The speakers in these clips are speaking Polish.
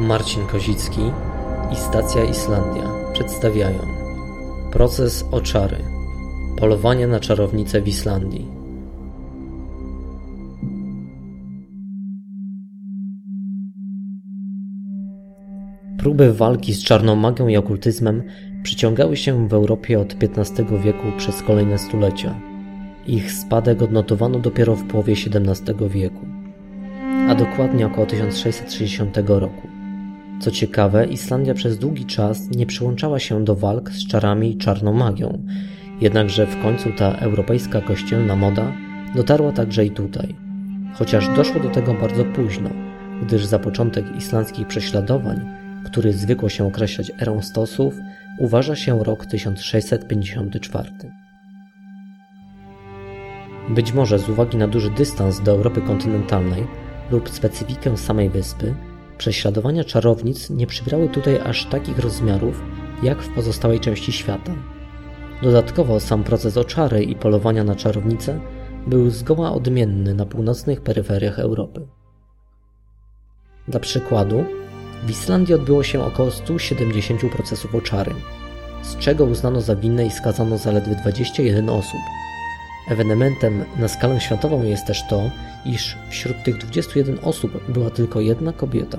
Marcin Kozicki i Stacja Islandia przedstawiają Proces oczary Polowanie na czarownicę w Islandii Próby walki z czarną magią i okultyzmem przyciągały się w Europie od XV wieku przez kolejne stulecia. Ich spadek odnotowano dopiero w połowie XVII wieku, a dokładnie około 1660 roku. Co ciekawe, Islandia przez długi czas nie przyłączała się do walk z czarami i czarną magią, jednakże w końcu ta europejska kościelna moda dotarła także i tutaj. Chociaż doszło do tego bardzo późno, gdyż za początek islandzkich prześladowań, który zwykło się określać erą stosów, uważa się rok 1654. Być może z uwagi na duży dystans do Europy kontynentalnej lub specyfikę samej wyspy, Prześladowania czarownic nie przybrały tutaj aż takich rozmiarów, jak w pozostałej części świata. Dodatkowo sam proces oczary i polowania na czarownice był zgoła odmienny na północnych peryferiach Europy. Dla przykładu, w Islandii odbyło się około 170 procesów oczary, z czego uznano za winne i skazano zaledwie 21 osób. Ewenementem na skalę światową jest też to, iż wśród tych 21 osób była tylko jedna kobieta.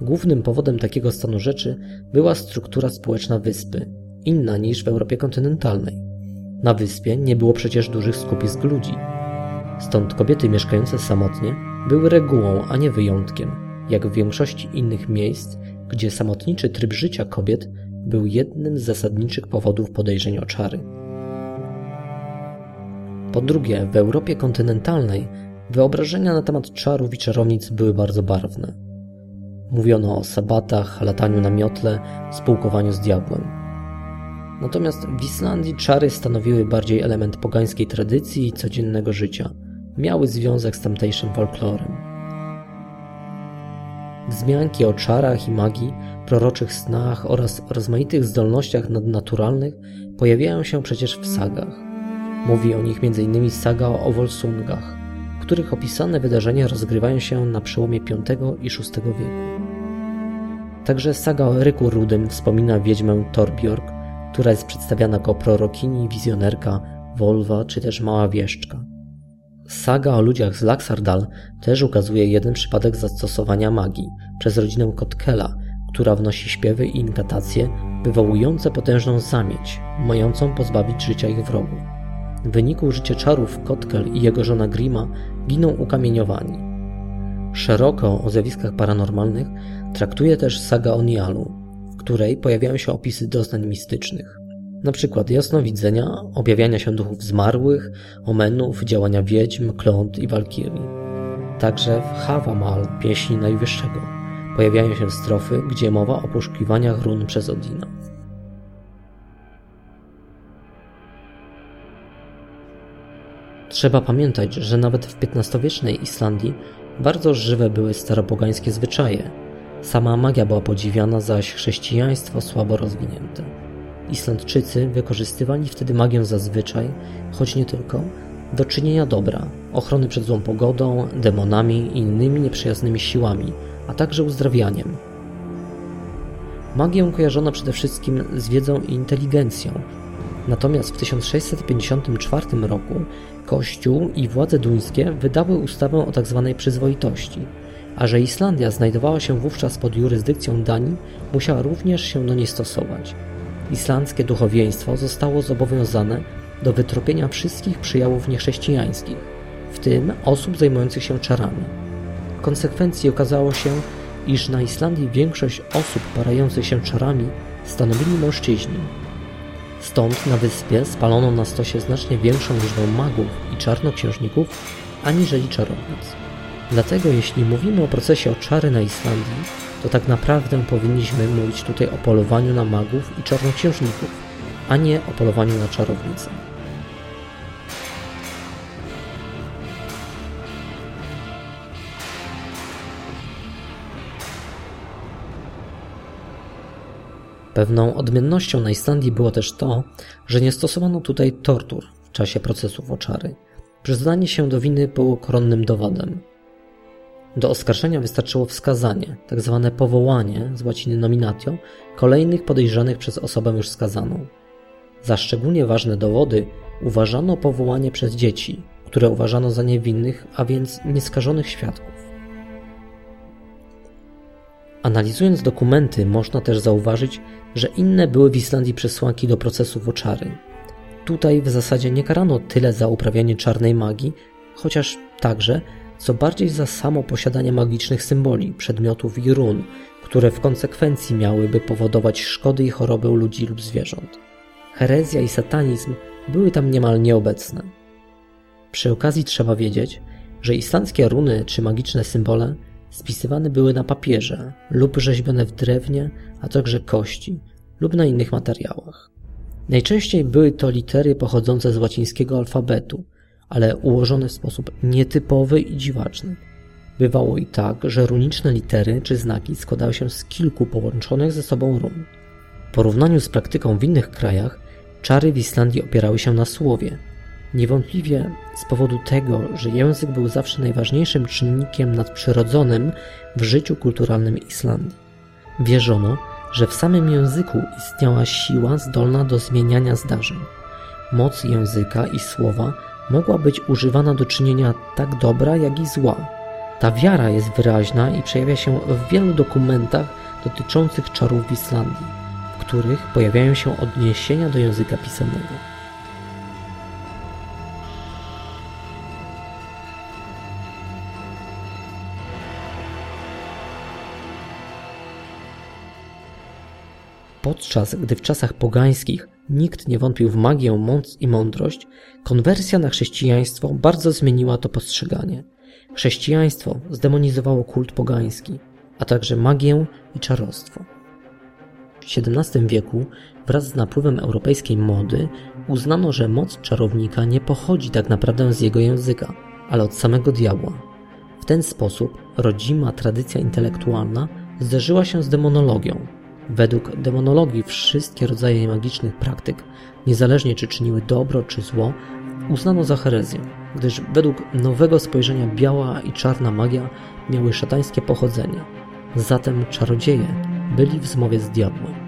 Głównym powodem takiego stanu rzeczy była struktura społeczna wyspy, inna niż w Europie kontynentalnej. Na wyspie nie było przecież dużych skupisk ludzi. Stąd kobiety mieszkające samotnie były regułą, a nie wyjątkiem, jak w większości innych miejsc, gdzie samotniczy tryb życia kobiet był jednym z zasadniczych powodów podejrzeń o czary. Po drugie, w Europie kontynentalnej wyobrażenia na temat czarów i czarownic były bardzo barwne. Mówiono o sabatach, lataniu na miotle, spółkowaniu z diabłem. Natomiast w Islandii czary stanowiły bardziej element pogańskiej tradycji i codziennego życia. Miały związek z tamtejszym folklorem. Wzmianki o czarach i magii, proroczych snach oraz rozmaitych zdolnościach nadnaturalnych pojawiają się przecież w sagach. Mówi o nich m.in. saga o Volsungach, w których opisane wydarzenia rozgrywają się na przełomie V i VI wieku. Także saga o Eryku Rudym wspomina wiedźmę Torbjork, która jest przedstawiana jako prorokini, wizjonerka, Wolwa czy też mała wieszczka. Saga o ludziach z Laxardal też ukazuje jeden przypadek zastosowania magii przez rodzinę Kotkela, która wnosi śpiewy i inkatacje wywołujące potężną zamieć, mającą pozbawić życia ich wrogów. W wyniku użycia czarów Kotkel i jego żona Grima giną ukamieniowani. Szeroko o zjawiskach paranormalnych traktuje też saga o Nialu, w której pojawiają się opisy doznań mistycznych. Na przykład jasnowidzenia, objawiania się duchów zmarłych, omenów, działania wiedźm, kląt i walkirii. Także w Havamal, pieśni Najwyższego, pojawiają się strofy, gdzie mowa o poszukiwaniach run przez Odina. Trzeba pamiętać, że nawet w XV-wiecznej Islandii bardzo żywe były staropogańskie zwyczaje. Sama magia była podziwiana, zaś chrześcijaństwo słabo rozwinięte. Islandczycy wykorzystywali wtedy magię zazwyczaj, choć nie tylko, do czynienia dobra, ochrony przed złą pogodą, demonami i innymi nieprzyjaznymi siłami, a także uzdrawianiem. Magię kojarzono przede wszystkim z wiedzą i inteligencją, Natomiast w 1654 roku Kościół i władze duńskie wydały ustawę o tzw. Tak przyzwoitości, a że Islandia znajdowała się wówczas pod jurysdykcją Danii, musiała również się do niej stosować. Islandzkie duchowieństwo zostało zobowiązane do wytropienia wszystkich przyjałów niechrześcijańskich, w tym osób zajmujących się czarami. W konsekwencji okazało się, iż na Islandii większość osób parających się czarami stanowili mężczyźni, Stąd na wyspie spalono na stosie znacznie większą liczbę magów i czarnoksiężników aniżeli czarownic. Dlatego jeśli mówimy o procesie oczary na Islandii, to tak naprawdę powinniśmy mówić tutaj o polowaniu na magów i czarnoksiężników, a nie o polowaniu na czarownice. Pewną odmiennością na Islandii było też to, że nie stosowano tutaj tortur w czasie procesów oczary. Przyznanie się do winy było koronnym dowodem. Do oskarżenia wystarczyło wskazanie, tzw. Tak powołanie z łaciny nominatio, kolejnych podejrzanych przez osobę już skazaną. Za szczególnie ważne dowody uważano powołanie przez dzieci, które uważano za niewinnych, a więc nieskażonych świadków. Analizując dokumenty, można też zauważyć, że inne były w Islandii przesłanki do procesu oczary. Tutaj w zasadzie nie karano tyle za uprawianie czarnej magii, chociaż także, co bardziej za samo posiadanie magicznych symboli, przedmiotów i run, które w konsekwencji miałyby powodować szkody i choroby u ludzi lub zwierząt. Herezja i satanizm były tam niemal nieobecne. Przy okazji trzeba wiedzieć, że islandzkie runy czy magiczne symbole spisywane były na papierze lub rzeźbione w drewnie, a także kości lub na innych materiałach. Najczęściej były to litery pochodzące z łacińskiego alfabetu, ale ułożone w sposób nietypowy i dziwaczny. Bywało i tak, że runiczne litery czy znaki składały się z kilku połączonych ze sobą run. W porównaniu z praktyką w innych krajach, czary w Islandii opierały się na słowie, Niewątpliwie z powodu tego, że język był zawsze najważniejszym czynnikiem nadprzyrodzonym w życiu kulturalnym Islandii. Wierzono, że w samym języku istniała siła zdolna do zmieniania zdarzeń. Moc języka i słowa mogła być używana do czynienia tak dobra, jak i zła. Ta wiara jest wyraźna i przejawia się w wielu dokumentach dotyczących czarów w Islandii, w których pojawiają się odniesienia do języka pisanego. Podczas gdy w czasach pogańskich nikt nie wątpił w magię, moc i mądrość, konwersja na chrześcijaństwo bardzo zmieniła to postrzeganie. Chrześcijaństwo zdemonizowało kult pogański, a także magię i czarostwo. W XVII wieku wraz z napływem europejskiej mody uznano, że moc czarownika nie pochodzi tak naprawdę z jego języka, ale od samego diabła. W ten sposób rodzima tradycja intelektualna zderzyła się z demonologią, Według demonologii wszystkie rodzaje magicznych praktyk, niezależnie czy czyniły dobro czy zło, uznano za herezję, gdyż według nowego spojrzenia biała i czarna magia miały szatańskie pochodzenie. Zatem czarodzieje byli w zmowie z diabłem.